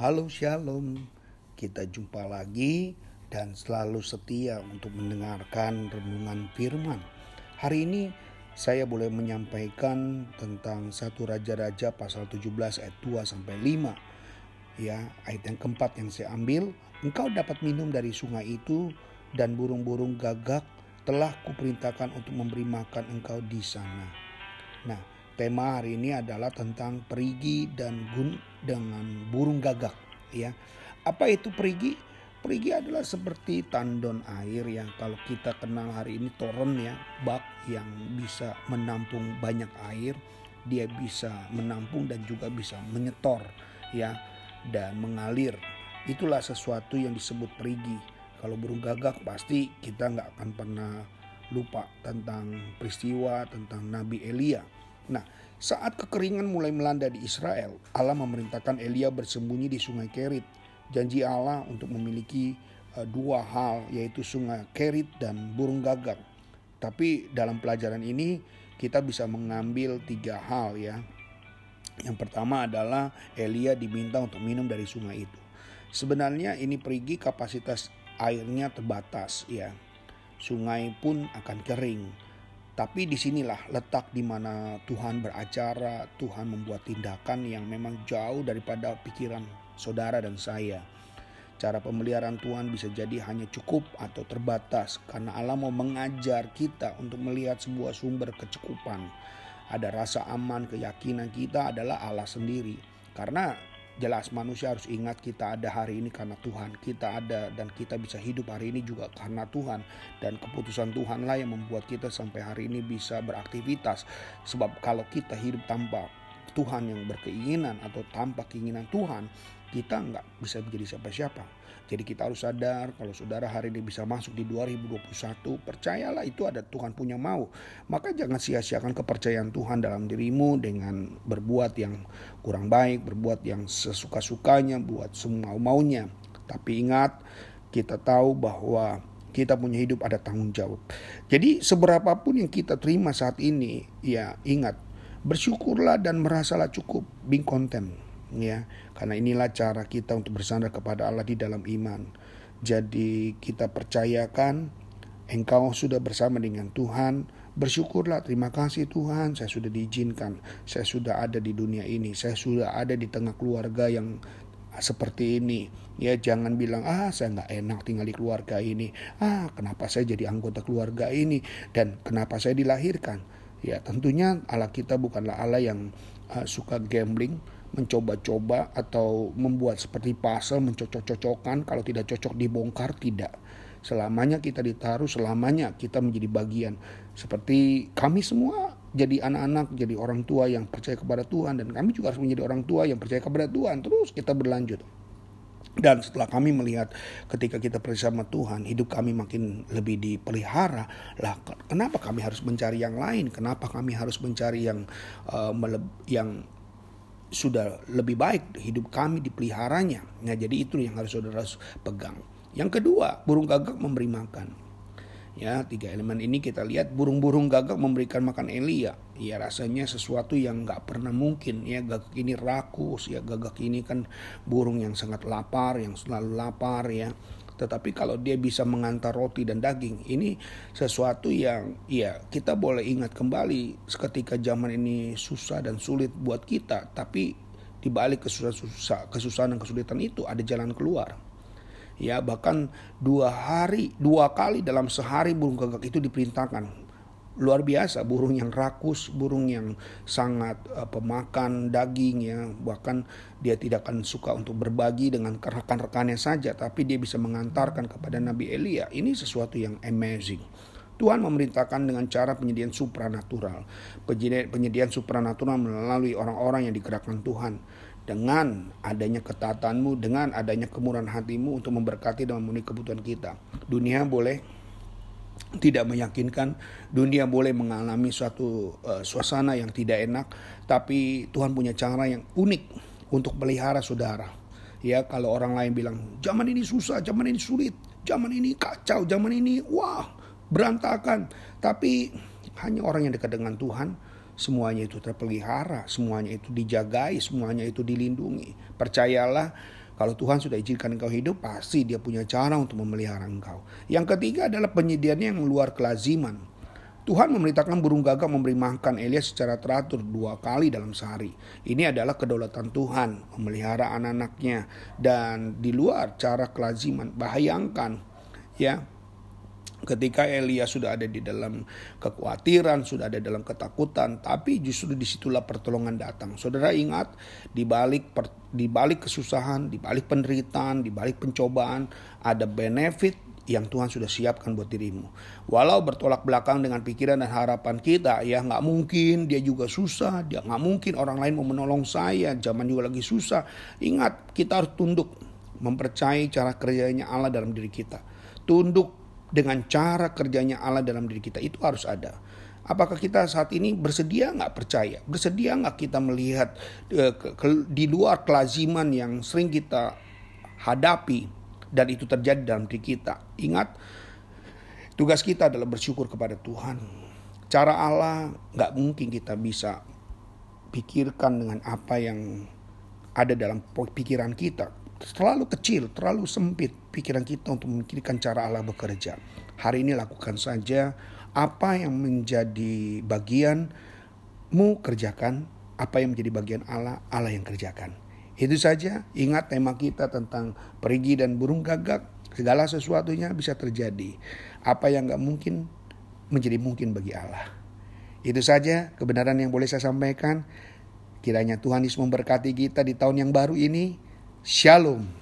Halo Shalom, kita jumpa lagi dan selalu setia untuk mendengarkan renungan firman. Hari ini saya boleh menyampaikan tentang satu Raja-Raja pasal 17 ayat 2 sampai 5. Ya, ayat yang keempat yang saya ambil, engkau dapat minum dari sungai itu dan burung-burung gagak telah kuperintahkan untuk memberi makan engkau di sana. Nah, tema hari ini adalah tentang perigi dan gun dengan burung gagak ya. Apa itu perigi? Perigi adalah seperti tandon air yang kalau kita kenal hari ini toren ya, bak yang bisa menampung banyak air, dia bisa menampung dan juga bisa menyetor ya dan mengalir. Itulah sesuatu yang disebut perigi. Kalau burung gagak pasti kita nggak akan pernah lupa tentang peristiwa tentang Nabi Elia Nah, saat kekeringan mulai melanda di Israel, Allah memerintahkan Elia bersembunyi di sungai Kerit. Janji Allah untuk memiliki uh, dua hal yaitu sungai Kerit dan burung gagak. Tapi dalam pelajaran ini kita bisa mengambil tiga hal ya. Yang pertama adalah Elia diminta untuk minum dari sungai itu. Sebenarnya ini pergi kapasitas airnya terbatas ya. Sungai pun akan kering tapi di sinilah letak di mana Tuhan beracara, Tuhan membuat tindakan yang memang jauh daripada pikiran saudara dan saya. Cara pemeliharaan Tuhan bisa jadi hanya cukup atau terbatas karena Allah mau mengajar kita untuk melihat sebuah sumber kecukupan. Ada rasa aman, keyakinan kita adalah Allah sendiri. Karena Jelas manusia harus ingat kita ada hari ini karena Tuhan. Kita ada dan kita bisa hidup hari ini juga karena Tuhan. Dan keputusan Tuhanlah yang membuat kita sampai hari ini bisa beraktivitas. Sebab kalau kita hidup tanpa Tuhan yang berkeinginan atau tanpa keinginan Tuhan, kita nggak bisa menjadi siapa-siapa. Jadi kita harus sadar kalau saudara hari ini bisa masuk di 2021, percayalah itu ada Tuhan punya mau. Maka jangan sia-siakan kepercayaan Tuhan dalam dirimu dengan berbuat yang kurang baik, berbuat yang sesuka-sukanya, buat semua maunya. Tapi ingat, kita tahu bahwa kita punya hidup ada tanggung jawab. Jadi seberapapun yang kita terima saat ini, ya ingat, bersyukurlah dan merasalah cukup, being content ya karena inilah cara kita untuk bersandar kepada Allah di dalam iman. Jadi kita percayakan engkau sudah bersama dengan Tuhan bersyukurlah terima kasih Tuhan saya sudah diizinkan saya sudah ada di dunia ini saya sudah ada di tengah keluarga yang seperti ini. Ya jangan bilang ah saya nggak enak tinggal di keluarga ini. Ah kenapa saya jadi anggota keluarga ini? Dan kenapa saya dilahirkan? Ya tentunya Allah kita bukanlah Allah yang uh, suka gambling mencoba-coba atau membuat seperti puzzle mencocok-cocokkan. Kalau tidak cocok dibongkar. Tidak. Selamanya kita ditaruh selamanya kita menjadi bagian. Seperti kami semua jadi anak-anak jadi orang tua yang percaya kepada Tuhan. Dan kami juga harus menjadi orang tua yang percaya kepada Tuhan. Terus kita berlanjut. Dan setelah kami melihat ketika kita percaya sama Tuhan, hidup kami makin lebih dipelihara. Lah, kenapa kami harus mencari yang lain? Kenapa kami harus mencari yang uh, yang sudah lebih baik hidup kami dipeliharanya. Nah, jadi itu yang harus saudara pegang. Yang kedua, burung gagak memberi makan. Ya, tiga elemen ini kita lihat burung-burung gagak memberikan makan Elia. Ya, rasanya sesuatu yang nggak pernah mungkin. Ya, gagak ini rakus. Ya, gagak ini kan burung yang sangat lapar, yang selalu lapar. Ya, tetapi kalau dia bisa mengantar roti dan daging, ini sesuatu yang ya kita boleh ingat kembali ketika zaman ini susah dan sulit buat kita, tapi di balik kesusahan, kesusahan dan kesulitan itu ada jalan keluar. Ya bahkan dua hari, dua kali dalam sehari burung gagak itu diperintahkan luar biasa. Burung yang rakus burung yang sangat uh, pemakan daging ya. Bahkan dia tidak akan suka untuk berbagi dengan rekan-rekannya saja tapi dia bisa mengantarkan kepada Nabi Elia. Ini sesuatu yang amazing. Tuhan memerintahkan dengan cara penyediaan supranatural. Penyediaan, supranatural melalui orang-orang yang digerakkan Tuhan. Dengan adanya ketatanmu, dengan adanya kemurahan hatimu untuk memberkati dan memenuhi kebutuhan kita. Dunia boleh tidak meyakinkan dunia boleh mengalami suatu uh, suasana yang tidak enak tapi Tuhan punya cara yang unik untuk pelihara saudara. Ya kalau orang lain bilang zaman ini susah zaman ini sulit zaman ini kacau zaman ini wah berantakan. Tapi hanya orang yang dekat dengan Tuhan semuanya itu terpelihara semuanya itu dijagai semuanya itu dilindungi. Percayalah Kalau Tuhan sudah izinkan engkau hidup, pasti dia punya cara untuk memelihara engkau. Yang ketiga adalah penyediaannya yang luar kelaziman. Tuhan memerintahkan burung gagak memberi makan Elias secara teratur dua kali dalam sehari. Ini adalah kedaulatan Tuhan memelihara anak-anaknya dan di luar cara kelaziman. Bayangkan ya ketika Elia sudah ada di dalam kekhawatiran, sudah ada dalam ketakutan, tapi justru di situlah pertolongan datang. Saudara ingat, di balik di balik kesusahan, di balik penderitaan, di balik pencobaan, ada benefit yang Tuhan sudah siapkan buat dirimu. Walau bertolak belakang dengan pikiran dan harapan kita, ya nggak mungkin dia juga susah, dia nggak mungkin orang lain mau menolong saya, zaman juga lagi susah. Ingat, kita harus tunduk, mempercayai cara kerjanya Allah dalam diri kita. Tunduk dengan cara kerjanya Allah dalam diri kita itu harus ada. Apakah kita saat ini bersedia nggak percaya? Bersedia nggak kita melihat ke, di luar kelaziman yang sering kita hadapi dan itu terjadi dalam diri kita? Ingat, tugas kita adalah bersyukur kepada Tuhan. Cara Allah nggak mungkin kita bisa pikirkan dengan apa yang ada dalam pikiran kita terlalu kecil, terlalu sempit pikiran kita untuk memikirkan cara Allah bekerja. Hari ini lakukan saja apa yang menjadi bagianmu kerjakan, apa yang menjadi bagian Allah, Allah yang kerjakan. Itu saja, ingat tema kita tentang perigi dan burung gagak, segala sesuatunya bisa terjadi. Apa yang gak mungkin menjadi mungkin bagi Allah. Itu saja kebenaran yang boleh saya sampaikan. Kiranya Tuhan Yesus memberkati kita di tahun yang baru ini. Shalom.